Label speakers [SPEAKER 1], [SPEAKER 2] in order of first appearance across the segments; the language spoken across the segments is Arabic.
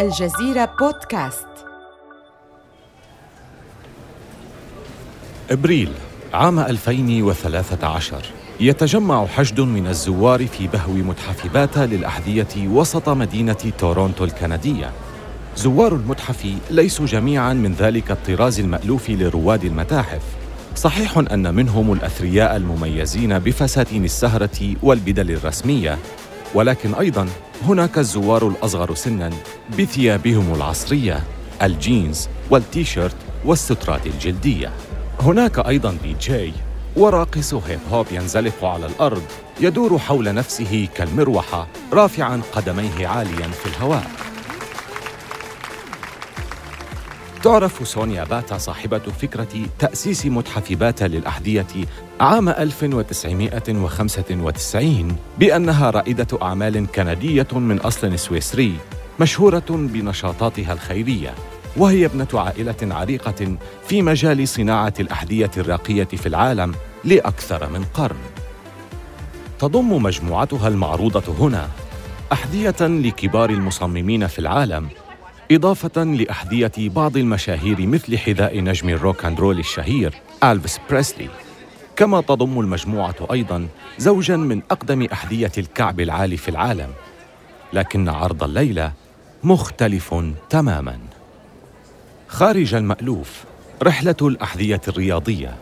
[SPEAKER 1] الجزيرة بودكاست.
[SPEAKER 2] إبريل عام 2013 يتجمع حشد من الزوار في بهو متحف باتا للأحذية وسط مدينة تورونتو الكندية. زوار المتحف ليسوا جميعا من ذلك الطراز المألوف لرواد المتاحف. صحيح أن منهم الأثرياء المميزين بفساتين السهرة والبدل الرسمية. ولكن أيضا هناك الزوار الأصغر سنا بثيابهم العصرية الجينز والتيشيرت والسترات الجلدية. هناك أيضا دي جي وراقص هيب هوب ينزلق على الأرض يدور حول نفسه كالمروحة رافعا قدميه عاليا في الهواء. تعرف سونيا باتا صاحبة فكرة تأسيس متحف باتا للأحذية عام 1995 بأنها رائدة أعمال كندية من أصل سويسري مشهورة بنشاطاتها الخيرية وهي ابنة عائلة عريقة في مجال صناعة الأحذية الراقية في العالم لأكثر من قرن. تضم مجموعتها المعروضة هنا أحذية لكبار المصممين في العالم إضافة لأحذية بعض المشاهير مثل حذاء نجم الروك أند رول الشهير ألفيس بريسلي. كما تضم المجموعة أيضا زوجا من أقدم أحذية الكعب العالي في العالم. لكن عرض الليلة مختلف تماما. خارج المألوف رحلة الأحذية الرياضية.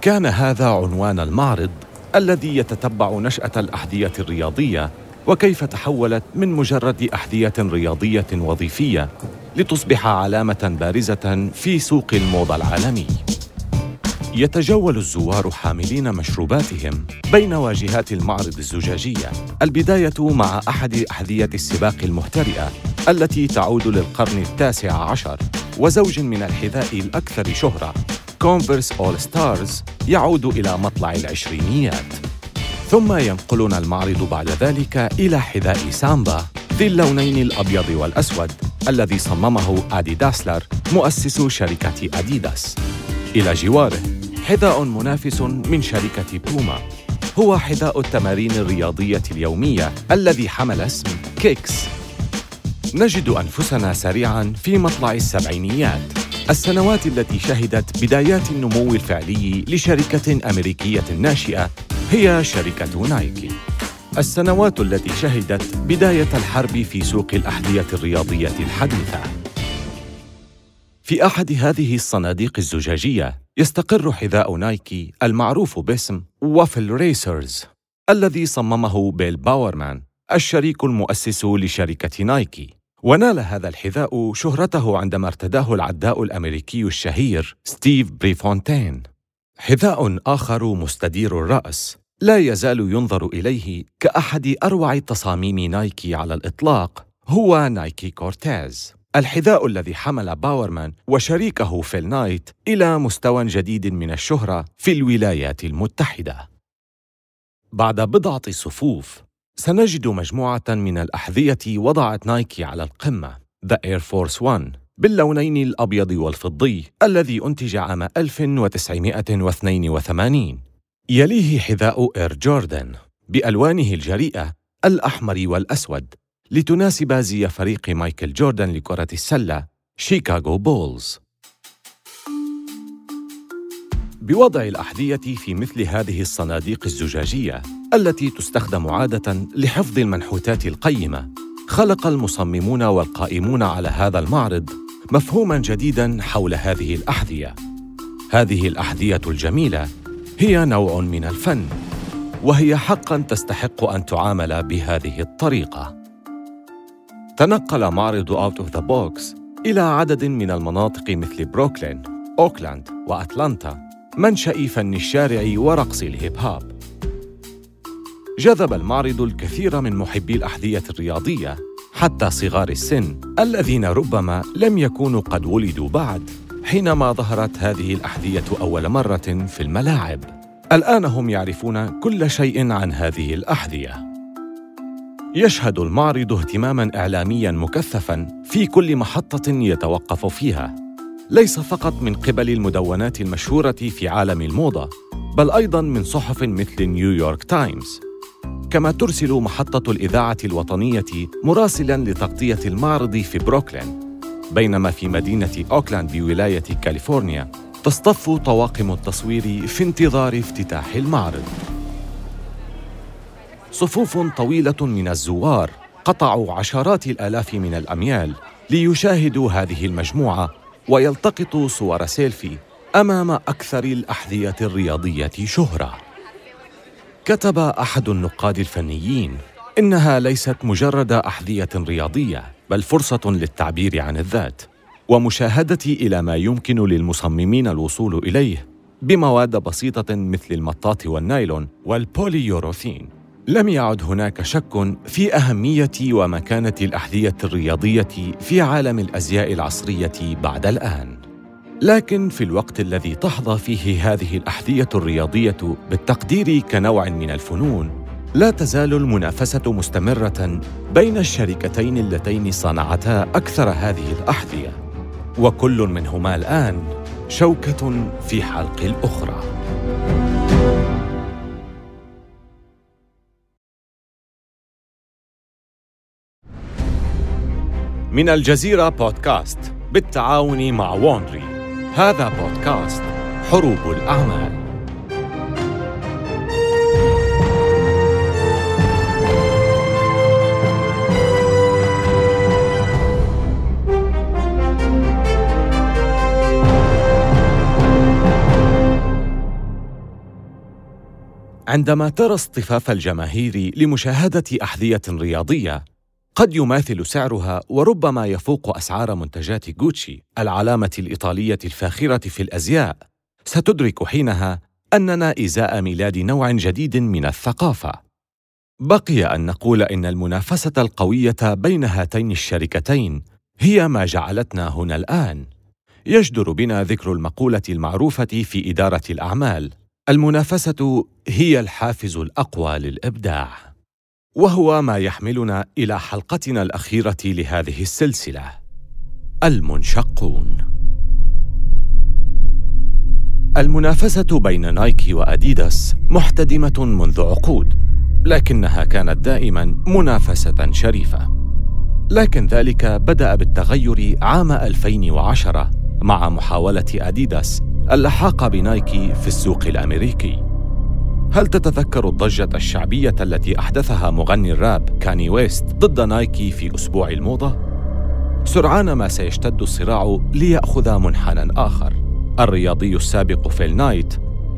[SPEAKER 2] كان هذا عنوان المعرض الذي يتتبع نشأة الأحذية الرياضية وكيف تحولت من مجرد أحذية رياضية وظيفية لتصبح علامة بارزة في سوق الموضة العالمي. يتجول الزوار حاملين مشروباتهم بين واجهات المعرض الزجاجية. البداية مع أحد أحذية السباق المهترئة التي تعود للقرن التاسع عشر وزوج من الحذاء الأكثر شهرة. كونفرس أول ستارز يعود إلى مطلع العشرينيات. ثم ينقلنا المعرض بعد ذلك إلى حذاء سامبا ذي اللونين الأبيض والأسود الذي صممه آدي داسلر مؤسس شركة أديداس. إلى جواره حذاء منافس من شركة بوما. هو حذاء التمارين الرياضية اليومية الذي حمل اسم كيكس. نجد أنفسنا سريعاً في مطلع السبعينيات السنوات التي شهدت بدايات النمو الفعلي لشركة أمريكية ناشئة هي شركة نايكي. السنوات التي شهدت بداية الحرب في سوق الأحذية الرياضية الحديثة. في أحد هذه الصناديق الزجاجية يستقر حذاء نايكي المعروف باسم وافل ريسرز الذي صممه بيل باورمان الشريك المؤسس لشركة نايكي. ونال هذا الحذاء شهرته عندما ارتداه العداء الأمريكي الشهير ستيف بريفونتين. حذاء آخر مستدير الرأس. لا يزال ينظر إليه كأحد أروع تصاميم نايكي على الإطلاق هو نايكي كورتيز. الحذاء الذي حمل باورمان وشريكه فيل نايت إلى مستوى جديد من الشهرة في الولايات المتحدة. بعد بضعة صفوف سنجد مجموعة من الأحذية وضعت نايكي على القمة The Air Force One. باللونين الأبيض والفضي الذي أنتج عام 1982 يليه حذاء إير جوردن بألوانه الجريئة الأحمر والأسود لتناسب زي فريق مايكل جوردن لكرة السلة شيكاغو بولز. بوضع الأحذية في مثل هذه الصناديق الزجاجية التي تستخدم عادة لحفظ المنحوتات القيمة خلق المصممون والقائمون على هذا المعرض مفهوما جديدا حول هذه الأحذية. هذه الأحذية الجميلة هي نوع من الفن وهي حقا تستحق أن تعامل بهذه الطريقة. تنقل معرض Out of the Box إلى عدد من المناطق مثل بروكلين، أوكلاند وأتلانتا منشأ فن الشارع ورقص الهيب هوب جذب المعرض الكثير من محبي الأحذية الرياضية حتى صغار السن الذين ربما لم يكونوا قد ولدوا بعد حينما ظهرت هذه الأحذية أول مرة في الملاعب. الآن هم يعرفون كل شيء عن هذه الأحذية. يشهد المعرض اهتماما إعلاميا مكثفا في كل محطة يتوقف فيها. ليس فقط من قبل المدونات المشهورة في عالم الموضة بل أيضا من صحف مثل نيويورك تايمز. كما ترسل محطة الإذاعة الوطنية مراسلاً لتغطية المعرض في بروكلين. بينما في مدينة أوكلاند بولاية كاليفورنيا تصطف طواقم التصوير في انتظار افتتاح المعرض. صفوف طويلة من الزوار قطعوا عشرات الآلاف من الأميال ليشاهدوا هذه المجموعة ويلتقطوا صور سيلفي أمام أكثر الأحذية الرياضية شهرة. كتب أحد النقاد الفنيين إنها ليست مجرد أحذية رياضية بل فرصة للتعبير عن الذات ومشاهدة إلى ما يمكن للمصممين الوصول إليه بمواد بسيطة مثل المطاط والنايلون والبوليوروثين. لم يعد هناك شك في أهمية ومكانة الأحذية الرياضية في عالم الأزياء العصرية بعد الآن. لكن في الوقت الذي تحظى فيه هذه الأحذية الرياضية بالتقدير كنوع من الفنون لا تزال المنافسة مستمرة بين الشركتين اللتين صنعتا أكثر هذه الأحذية. وكل منهما الآن شوكة في حلق الأخرى. من الجزيرة بودكاست بالتعاون مع وونري هذا بودكاست حروب الأعمال. عندما ترى اصطفاف الجماهير لمشاهدة أحذية رياضية قد يماثل سعرها وربما يفوق أسعار منتجات غوتشي العلامة الإيطالية الفاخرة في الأزياء. ستدرك حينها أننا إزاء ميلاد نوع جديد من الثقافة. بقي أن نقول إن المنافسة القوية بين هاتين الشركتين هي ما جعلتنا هنا الآن. يجدر بنا ذكر المقولة المعروفة في إدارة الأعمال. المنافسة هي الحافز الأقوى للإبداع. وهو ما يحملنا إلى حلقتنا الأخيرة لهذه السلسلة المنشقون. المنافسة بين نايكي وأديداس محتدمة منذ عقود لكنها كانت دائما منافسة شريفة. لكن ذلك بدأ بالتغير عام 2010 مع محاولة أديداس اللحاق بنايكي في السوق الأمريكي. هل تتذكر الضجة الشعبية التي أحدثها مغني الراب كاني ويست ضد نايكي في أسبوع الموضة؟ سرعان ما سيشتد الصراع ليأخذ منحنى آخر. الرياضي السابق فيل نايت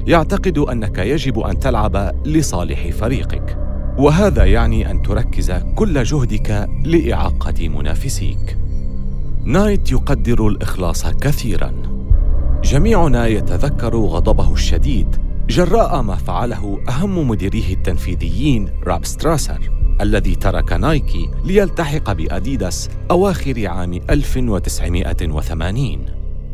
[SPEAKER 2] يعتقد أنك يجب أن تلعب لصالح فريقك وهذا يعني أن تركز كل جهدك لإعاقة منافسيك. نايت يقدر الإخلاص كثيرا. جميعنا يتذكر غضبه الشديد جراء ما فعله أهم مديريه التنفيذيين روب ستراسر الذي ترك نايكي ليلتحق بأديداس أواخر عام 1980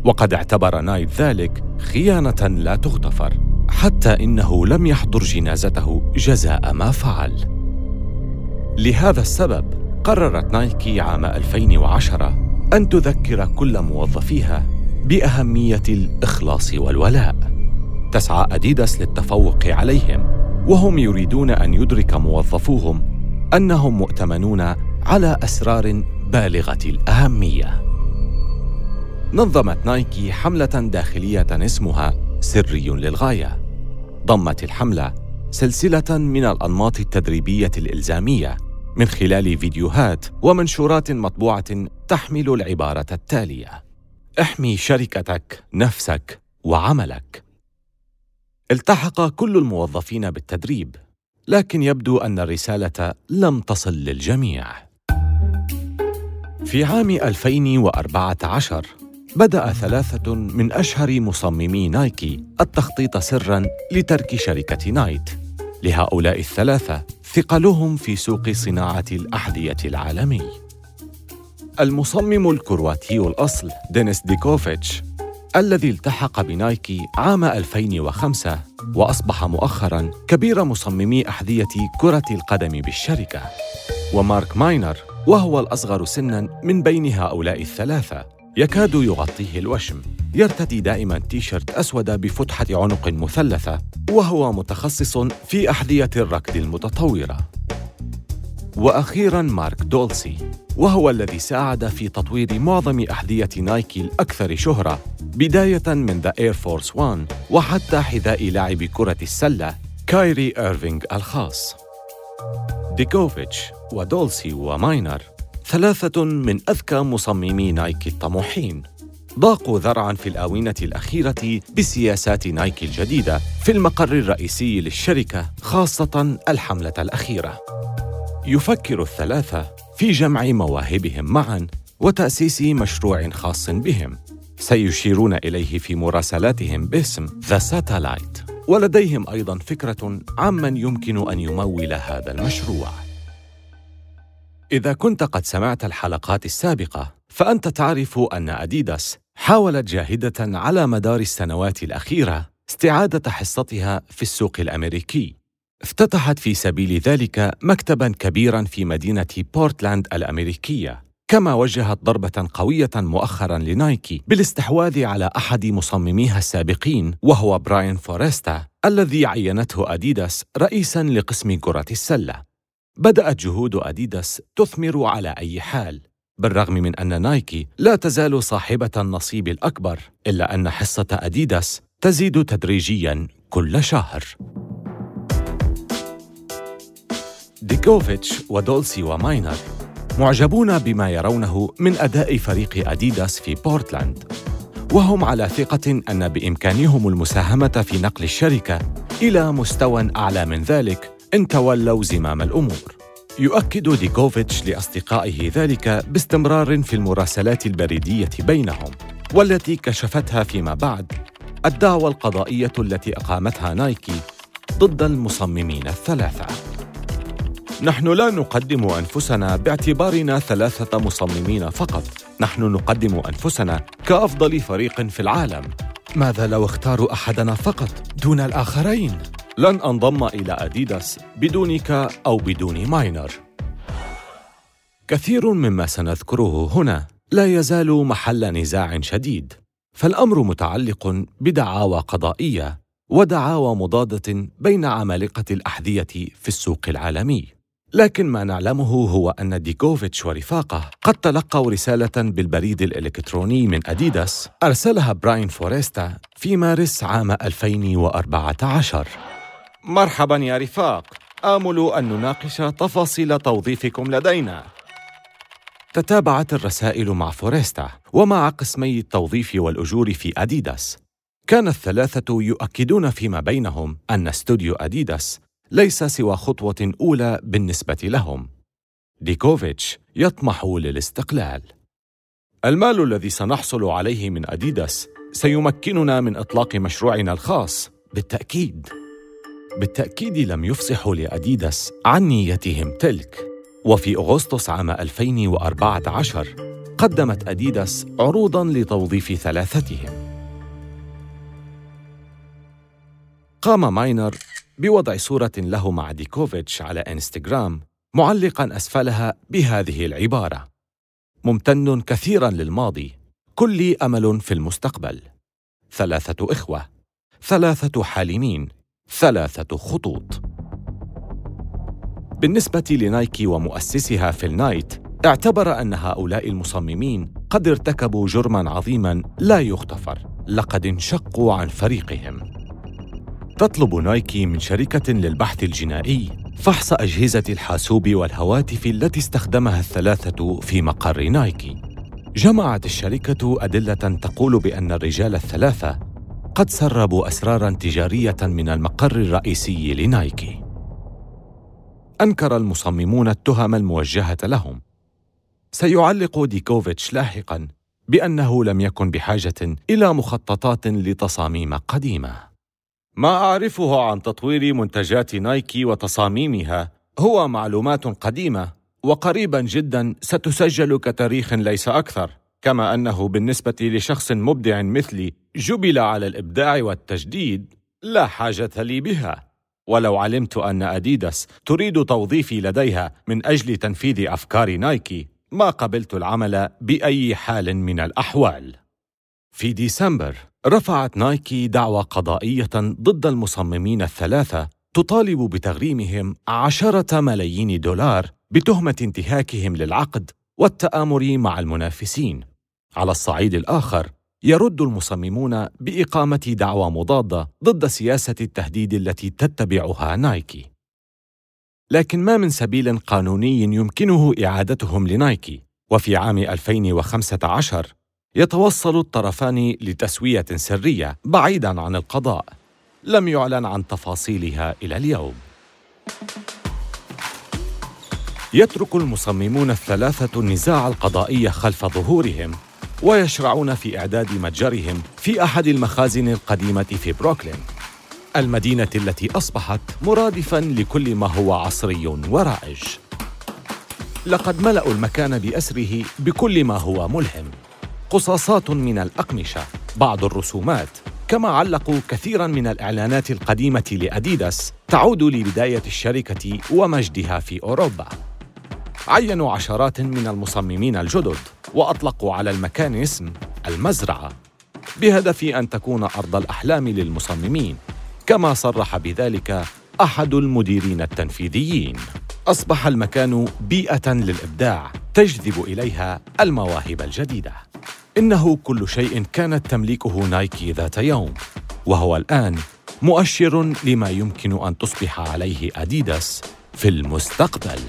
[SPEAKER 2] وقد اعتبر نايت ذلك خيانة لا تغتفر حتى إنه لم يحضر جنازته جزاء ما فعل. لهذا السبب قررت نايكي عام 2010 أن تذكر كل موظفيها بأهمية الإخلاص والولاء. تسعى أديداس للتفوق عليهم وهم يريدون أن يدرك موظفوهم أنهم مؤتمنون على أسرار بالغة الأهمية. نظمت نايكي حملة داخلية اسمها سري للغاية. ضمت الحملة سلسلة من الأنماط التدريبية الإلزامية من خلال فيديوهات ومنشورات مطبوعة تحمل العبارة التالية. احمي شركتك نفسك وعملك. التحق كل الموظفين بالتدريب لكن يبدو أن الرسالة لم تصل للجميع في عام 2014 بدأ ثلاثة من أشهر مصممي نايكي التخطيط سرا لترك شركة نايت. لهؤلاء الثلاثة ثقلهم في سوق صناعة الأحذية العالمي. المصمم الكرواتي الأصل دينيس ديكوفيتش الذي التحق بنايكي عام 2005 وأصبح مؤخراً كبير مصممي أحذية كرة القدم بالشركة. ومارك ماينر وهو الأصغر سناً من بين هؤلاء الثلاثة يكاد يغطيه الوشم. يرتدي دائما تيشرت أسود بفتحة عنق مثلثة وهو متخصص في أحذية الركض المتطورة. وأخيرا مارك دولسي وهو الذي ساعد في تطوير معظم أحذية نايكي الأكثر شهرة بداية من The Air Force 1 وحتى حذاء لاعب كرة السلة كايري إيرفينغ الخاص. ديكوفيتش ودولسي وماينر ثلاثة من أذكى مصممي نايكي الطموحين ضاقوا ذرعا في الآونة الأخيرة بسياسات نايكي الجديدة في المقر الرئيسي للشركة خاصة الحملة الأخيرة. يفكر الثلاثة في جمع مواهبهم معا وتأسيس مشروع خاص بهم. سيشيرون إليه في مراسلاتهم باسم The Satellite ولديهم أيضا فكرة عمن يمكن أن يمول هذا المشروع. إذا كنت قد سمعت الحلقات السابقة فأنت تعرف أن أديداس حاولت جاهدة على مدار السنوات الأخيرة استعادة حصتها في السوق الأمريكي. افتتحت في سبيل ذلك مكتبا كبيرا في مدينة بورتلاند الأمريكية كما وجهت ضربة قوية مؤخرا لنايكي بالاستحواذ على أحد مصمميها السابقين وهو براين فوريستا الذي عينته أديداس رئيسا لقسم كرة السلة. بدأت جهود أديداس تثمر على أي حال بالرغم من أن نايكي لا تزال صاحبة النصيب الأكبر إلا أن حصة أديداس تزيد تدريجيا كل شهر. ديكوفيتش ودولسي وماينر معجبون بما يرونه من أداء فريق أديداس في بورتلاند. وهم على ثقة أن بإمكانهم المساهمة في نقل الشركة إلى مستوى أعلى من ذلك إن تولوا زمام الأمور. يؤكد ديكوفيتش لأصدقائه ذلك باستمرار في المراسلات البريدية بينهم والتي كشفتها فيما بعد الدعوى القضائية التي أقامتها نايكي ضد المصممين الثلاثة. نحن لا نقدم أنفسنا باعتبارنا ثلاثة مصممين فقط. نحن نقدم أنفسنا كأفضل فريق في العالم. ماذا لو اختاروا أحدنا فقط دون الآخرين؟ لن أنضم إلى أديداس بدونك أو بدون ماينر. كثير مما سنذكره هنا لا يزال محل نزاع شديد. فالأمر متعلق بدعاوى قضائية ودعاوى مضادة بين عمالقة الأحذية في السوق العالمي. لكن ما نعلمه هو أن ديكوفيتش ورفاقه قد تلقوا رسالة بالبريد الإلكتروني من أديداس أرسلها براين فوريستا في مارس عام 2014 مرحبا يا رفاق. آمل أن نناقش تفاصيل توظيفكم لدينا. تتابعت الرسائل مع فوريستا ومع قسمي التوظيف والأجور في أديداس. كان الثلاثة يؤكدون فيما بينهم أن استوديو أديداس ليس سوى خطوة أولى بالنسبة لهم. ديكوفيتش يطمح للاستقلال. المال الذي سنحصل عليه من أديداس سيمكننا من إطلاق مشروعنا الخاص بالتأكيد. بالتأكيد لم يفصحوا لأديداس عن نيتهم تلك. وفي أغسطس عام 2014 قدمت أديداس عروضاً لتوظيف ثلاثتهم. قام ماينر بوضع صورة له مع ديكوفيتش على إنستغرام معلقا أسفلها بهذه العبارة: ممتن كثيرا للماضي، كلي أمل في المستقبل. ثلاثة إخوة، ثلاثة حالمين، ثلاثة خطوط. بالنسبة لنايكي ومؤسسها في النايت، اعتبر أن هؤلاء المصممين قد ارتكبوا جرما عظيما لا يغتفر، لقد انشقوا عن فريقهم. تطلب نايكي من شركة للبحث الجنائي فحص أجهزة الحاسوب والهواتف التي استخدمها الثلاثة في مقر نايكي. جمعت الشركة أدلة تقول بأن الرجال الثلاثة قد سربوا أسرارا تجارية من المقر الرئيسي لنايكي. أنكر المصممون التهم الموجهة لهم. سيعلق ديكوفيتش لاحقا بأنه لم يكن بحاجة إلى مخططات لتصاميم قديمة. ما أعرفه عن تطوير منتجات نايكي وتصاميمها. هو معلومات قديمة وقريبا جدا ستسجل كتاريخ ليس أكثر. كما أنه بالنسبة لشخص مبدع مثلي جبل على الإبداع والتجديد لا حاجة لي بها. ولو علمت أن أديداس تريد توظيفي لديها من أجل تنفيذ أفكار نايكي ما قبلت العمل بأي حال من الأحوال. في ديسمبر رفعت نايكي دعوى قضائية ضد المصممين الثلاثة تطالب بتغريمهم عشرة ملايين دولار بتهمة انتهاكهم للعقد والتآمر مع المنافسين. على الصعيد الآخر يرد المصممون بإقامة دعوى مضادة ضد سياسة التهديد التي تتبعها نايكي. لكن ما من سبيل قانوني يمكنه إعادتهم لنايكي. وفي عام 2015 يتوصل الطرفان لتسوية سرية بعيدا عن القضاء لم يعلن عن تفاصيلها إلى اليوم. يترك المصممون الثلاثة النزاع القضائي خلف ظهورهم ويشرعون في إعداد متجرهم في أحد المخازن القديمة في بروكلين المدينة التي أصبحت مرادفا لكل ما هو عصري ورائج. لقد ملأوا المكان بأسره بكل ما هو ملهم. قصاصات من الأقمشة. بعض الرسومات كما علقوا كثيرا من الإعلانات القديمة لأديداس تعود لبداية الشركة ومجدها في أوروبا. عينوا عشرات من المصممين الجدد وأطلقوا على المكان اسم المزرعة بهدف أن تكون أرض الأحلام للمصممين كما صرح بذلك أحد المديرين التنفيذيين. أصبح المكان بيئة للإبداع تجذب إليها المواهب الجديدة. إنه كل شيء كانت تملكه نايكي ذات يوم وهو الآن مؤشر لما يمكن أن تصبح عليه أديداس في المستقبل.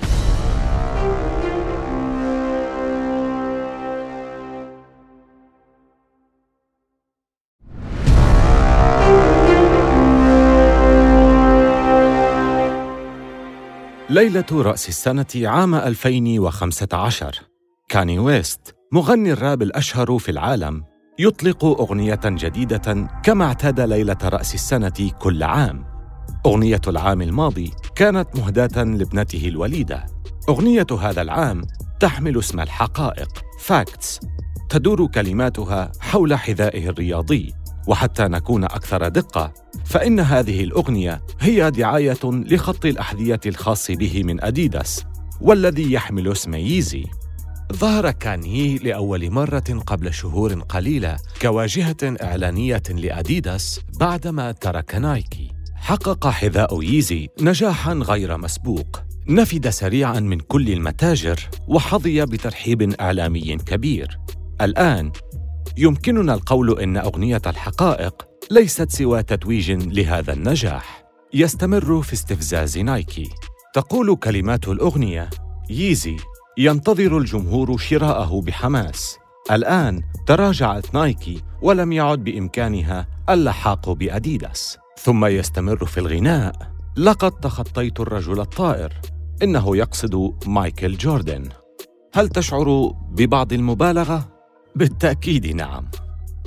[SPEAKER 2] ليلة رأس السنة عام 2015 كاني ويست مغني الراب الأشهر في العالم يطلق أغنية جديدة كما اعتاد ليلة رأس السنة كل عام. أغنية العام الماضي كانت مهداة لابنته الوليدة. أغنية هذا العام تحمل اسم الحقائق فاكتس تدور كلماتها حول حذائه الرياضي. وحتى نكون أكثر دقة فإن هذه الأغنية هي دعاية لخط الأحذية الخاص به من أديداس والذي يحمل اسم ييزي ظهر كاني لأول مرة قبل شهور قليلة كواجهة إعلانية لأديداس بعدما ترك نايكي. حقق حذاء ييزي نجاحا غير مسبوق. نفد سريعا من كل المتاجر وحظي بترحيب إعلامي كبير. الآن يمكننا القول إن أغنية الحقائق ليست سوى تتويج لهذا النجاح. يستمر في استفزاز نايكي. تقول كلمات الأغنية ييزي ينتظر الجمهور شراءه بحماس. الآن تراجعت نايكي ولم يعد بإمكانها اللحاق بأديداس. ثم يستمر في الغناء. لقد تخطيت الرجل الطائر. إنه يقصد مايكل جوردن. هل تشعر ببعض المبالغة؟ بالتأكيد نعم.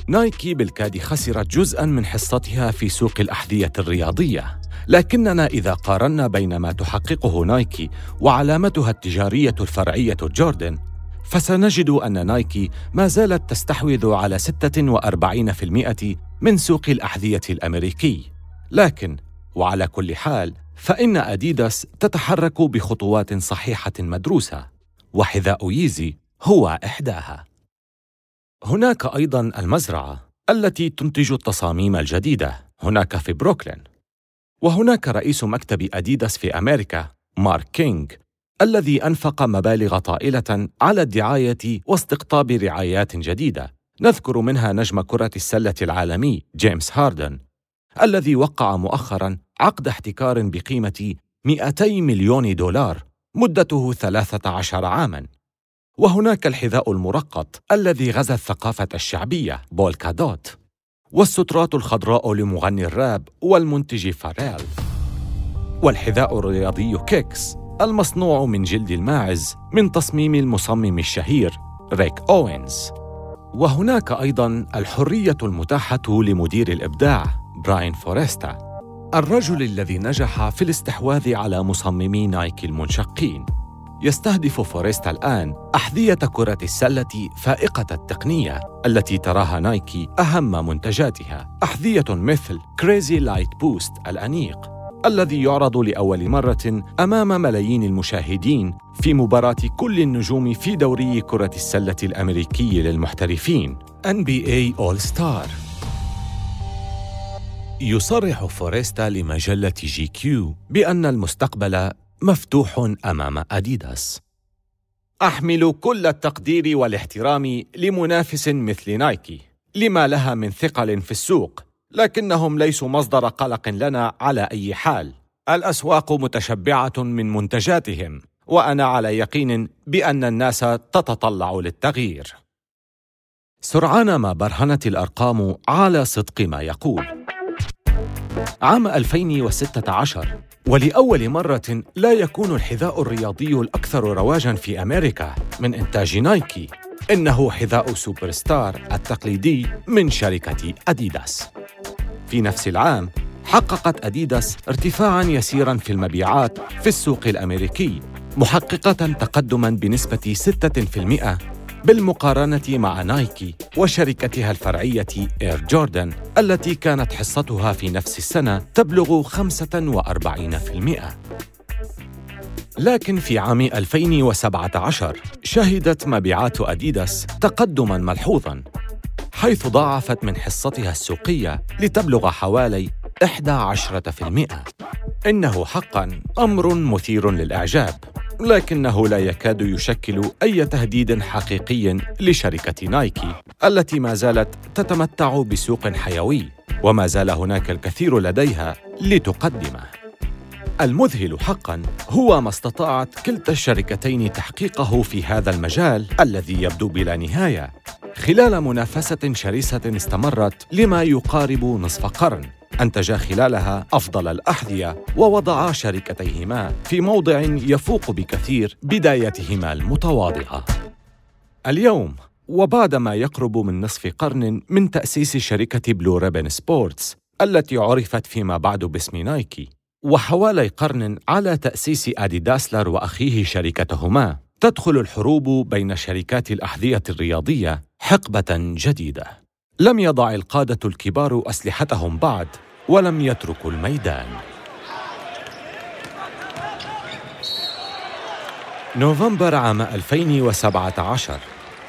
[SPEAKER 2] نايكي بالكاد خسرت جزءا من حصتها في سوق الأحذية الرياضية. لكننا إذا قارنا بين ما تحققه نايكي وعلامتها التجارية الفرعية جوردن فسنجد أن نايكي ما زالت تستحوذ على 46% من سوق الأحذية الأمريكي. لكن وعلى كل حال فإن أديداس تتحرك بخطوات صحيحة مدروسة وحذاء ييزي هو إحداها. هناك أيضا المزرعة التي تنتج التصاميم الجديدة هناك في بروكلين. وهناك رئيس مكتب أديداس في أمريكا مارك كينغ الذي أنفق مبالغ طائلة على الدعاية واستقطاب رعايات جديدة. نذكر منها نجم كرة السلة العالمي جيمس هاردن الذي وقع مؤخرا عقد احتكار بقيمة 200 مليون دولار مدته 13 عاما. وهناك الحذاء المرقط الذي غزا الثقافة الشعبية polka dot والسترات الخضراء لمغني الراب والمنتج فاريل والحذاء الرياضي kicks المصنوع من جلد الماعز من تصميم المصمم الشهير ريك أوينز. وهناك أيضا الحرية المتاحة لمدير الإبداع براين فوريستا الرجل الذي نجح في الاستحواذ على مصممي نايكي المنشقين. يستهدف فوريستا الآن أحذية كرة السلة فائقة التقنية التي تراها نايكي أهم منتجاتها. أحذية مثل Crazy Light Boost الأنيق الذي يعرض لأول مرة أمام ملايين المشاهدين في مباراة كل النجوم في دوري كرة السلة الأمريكي للمحترفين. NBA All Star يصرح فوريستا لمجلة GQ بأن المستقبل مفتوح أمام أديداس. أحمل كل التقدير والاحترام لمنافس مثل نايكي لما لها من ثقل في السوق لكنهم ليسوا مصدر قلق لنا على أي حال. الأسواق متشبعة من منتجاتهم وأنا على يقين بأن الناس تتطلع للتغيير. سرعان ما برهنت الأرقام على صدق ما يقول. عام 2016 ولأول مرة لا يكون الحذاء الرياضي الأكثر رواجاً في أمريكا من إنتاج نايكي إنه حذاء سوبر ستار التقليدي من شركة أديداس. في نفس العام حققت أديداس ارتفاعاً يسيراً في المبيعات في السوق الأمريكي محققة تقدماً بنسبة 6% بالمقارنة مع نايكي وشركتها الفرعية إير جوردن التي كانت حصتها في نفس السنة تبلغ 45%. لكن في عام 2017 شهدت مبيعات أديداس تقدماً ملحوظاً حيث ضاعفت من حصتها السوقية لتبلغ حوالي 11%. إنه حقاً أمر مثير للإعجاب لكنه لا يكاد يشكل أي تهديد حقيقي لشركة نايكي التي ما زالت تتمتع بسوق حيوي وما زال هناك الكثير لديها لتقدمه. المذهل حقا هو ما استطاعت كلتا الشركتين تحقيقه في هذا المجال الذي يبدو بلا نهاية. خلال منافسة شرسة استمرت لما يقارب نصف قرن. أنتجا خلالها أفضل الأحذية ووضعا شركتيهما في موضع يفوق بكثير بدايتهما المتواضعة. اليوم وبعد ما يقرب من نصف قرن من تأسيس شركة Blue Ribbon Sports التي عرفت فيما بعد باسم نايكي وحوالي قرن على تأسيس أدي داسلر وأخيه شركتهما تدخل الحروب بين شركات الأحذية الرياضية حقبة جديدة لم يضع القادة الكبار أسلحتهم بعد ولم يتركوا الميدان. نوفمبر عام 2017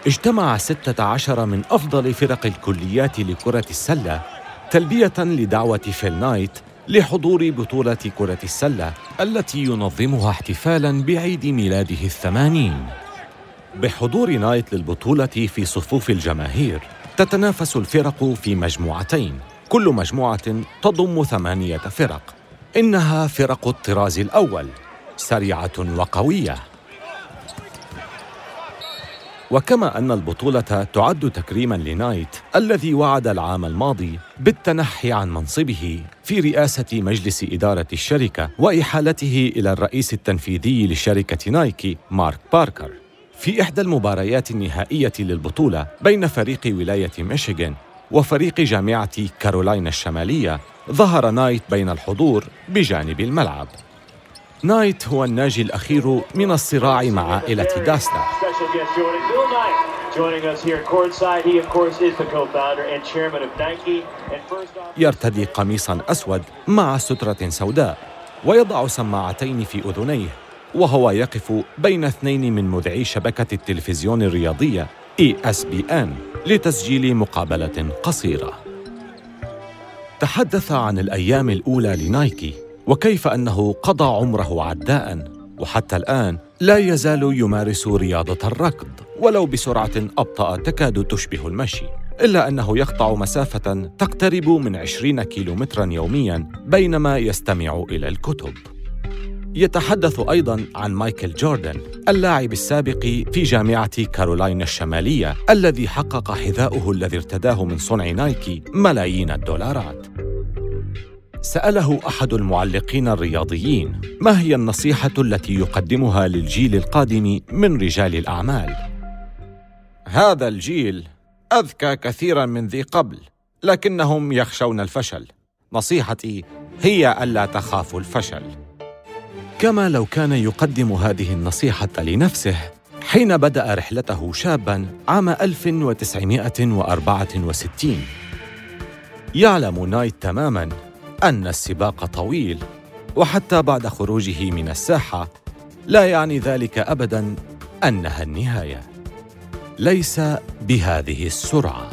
[SPEAKER 2] اجتمع 16 من أفضل فرق الكليات لكرة السلة تلبية لدعوة فيل نايت لحضور بطولة كرة السلة التي ينظمها احتفالاً بعيد ميلاده الثمانين. بحضور نايت للبطولة في صفوف الجماهير تتنافس الفرق في مجموعتين. كل مجموعة تضم ثمانية فرق. إنها فرق الطراز الأول سريعة وقوية. وكما أن البطولة تعد تكريما لنايت الذي وعد العام الماضي بالتنحي عن منصبه في رئاسة مجلس إدارة الشركة وإحالته إلى الرئيس التنفيذي لشركة نايكي مارك باركر. في إحدى المباريات النهائية للبطولة بين فريق ولاية ميشيغان وفريق جامعة كارولاينا الشمالية ظهر نايت بين الحضور بجانب الملعب. نايت هو الناجي الأخير من الصراع مع عائلة داسلر. يرتدي قميصا أسود مع سترة سوداء ويضع سماعتين في أذنيه. وهو يقف بين اثنين من مذيعي شبكة التلفزيون الرياضية ESPN لتسجيل مقابلة قصيرة. تحدث عن الأيام الأولى لنايكي وكيف أنه قضى عمره عداء وحتى الآن لا يزال يمارس رياضة الركض ولو بسرعة أبطأ تكاد تشبه المشي إلا أنه يقطع مسافة تقترب من 20 كيلومترا يوميا بينما يستمع إلى الكتب يتحدث أيضا عن مايكل جوردن اللاعب السابق في جامعة كارولاينا الشمالية الذي حقق حذاؤه الذي ارتداه من صنع نايكي ملايين الدولارات. سأله أحد المعلقين الرياضيين ما هي النصيحة التي يقدمها للجيل القادم من رجال الأعمال؟ هذا الجيل أذكى كثيرا من ذي قبل لكنهم يخشون الفشل. نصيحتي هي ألا تخافوا الفشل. كما لو كان يقدم هذه النصيحة لنفسه حين بدأ رحلته شاباً عام 1964 يعلم نايت تماماً أن السباق طويل وحتى بعد خروجه من الساحة لا يعني ذلك أبداً أنها النهاية. ليس بهذه السرعة.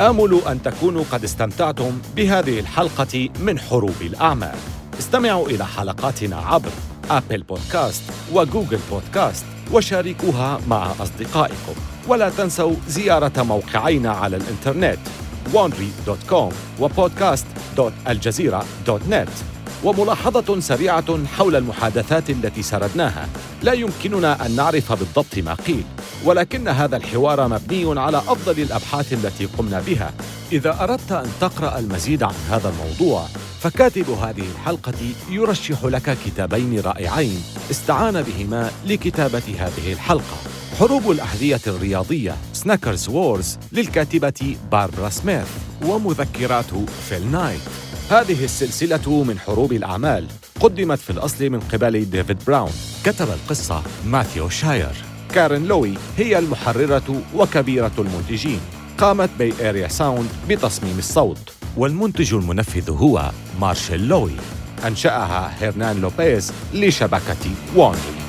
[SPEAKER 2] آمل أن تكونوا قد استمتعتم بهذه الحلقة من حروب الأعمال. استمعوا إلى حلقاتنا عبر أبل بودكاست وجوجل بودكاست وشاركوها مع أصدقائكم. ولا تنسوا زيارة موقعينا على الإنترنت wandry.com وبودكاست.الجزيرة.net وملاحظة سريعة حول المحادثات التي سردناها. لا يمكننا أن نعرف بالضبط ما قيل ولكن هذا الحوار مبني على أفضل الأبحاث التي قمنا بها. إذا أردت أن تقرأ المزيد عن هذا الموضوع فكاتب هذه الحلقة يرشح لك كتابين رائعين. استعان بهما لكتابة هذه الحلقة. حروب الأحذية الرياضية Sneaker Wars للكاتبة باربرا سميث ومذكرات فيل نايت. هذه السلسلة من حروب الأعمال قدمت في الأصل من قبل ديفيد براون. كتب القصة ماثيو شاير. كارين لوي هي المحررة وكبيرة المنتجين. قامت Bay Area Sound بتصميم الصوت. والمنتج المنفذ هو مارشيل لوي. أنشأها هيرنان لوبيز لشبكة Wondery.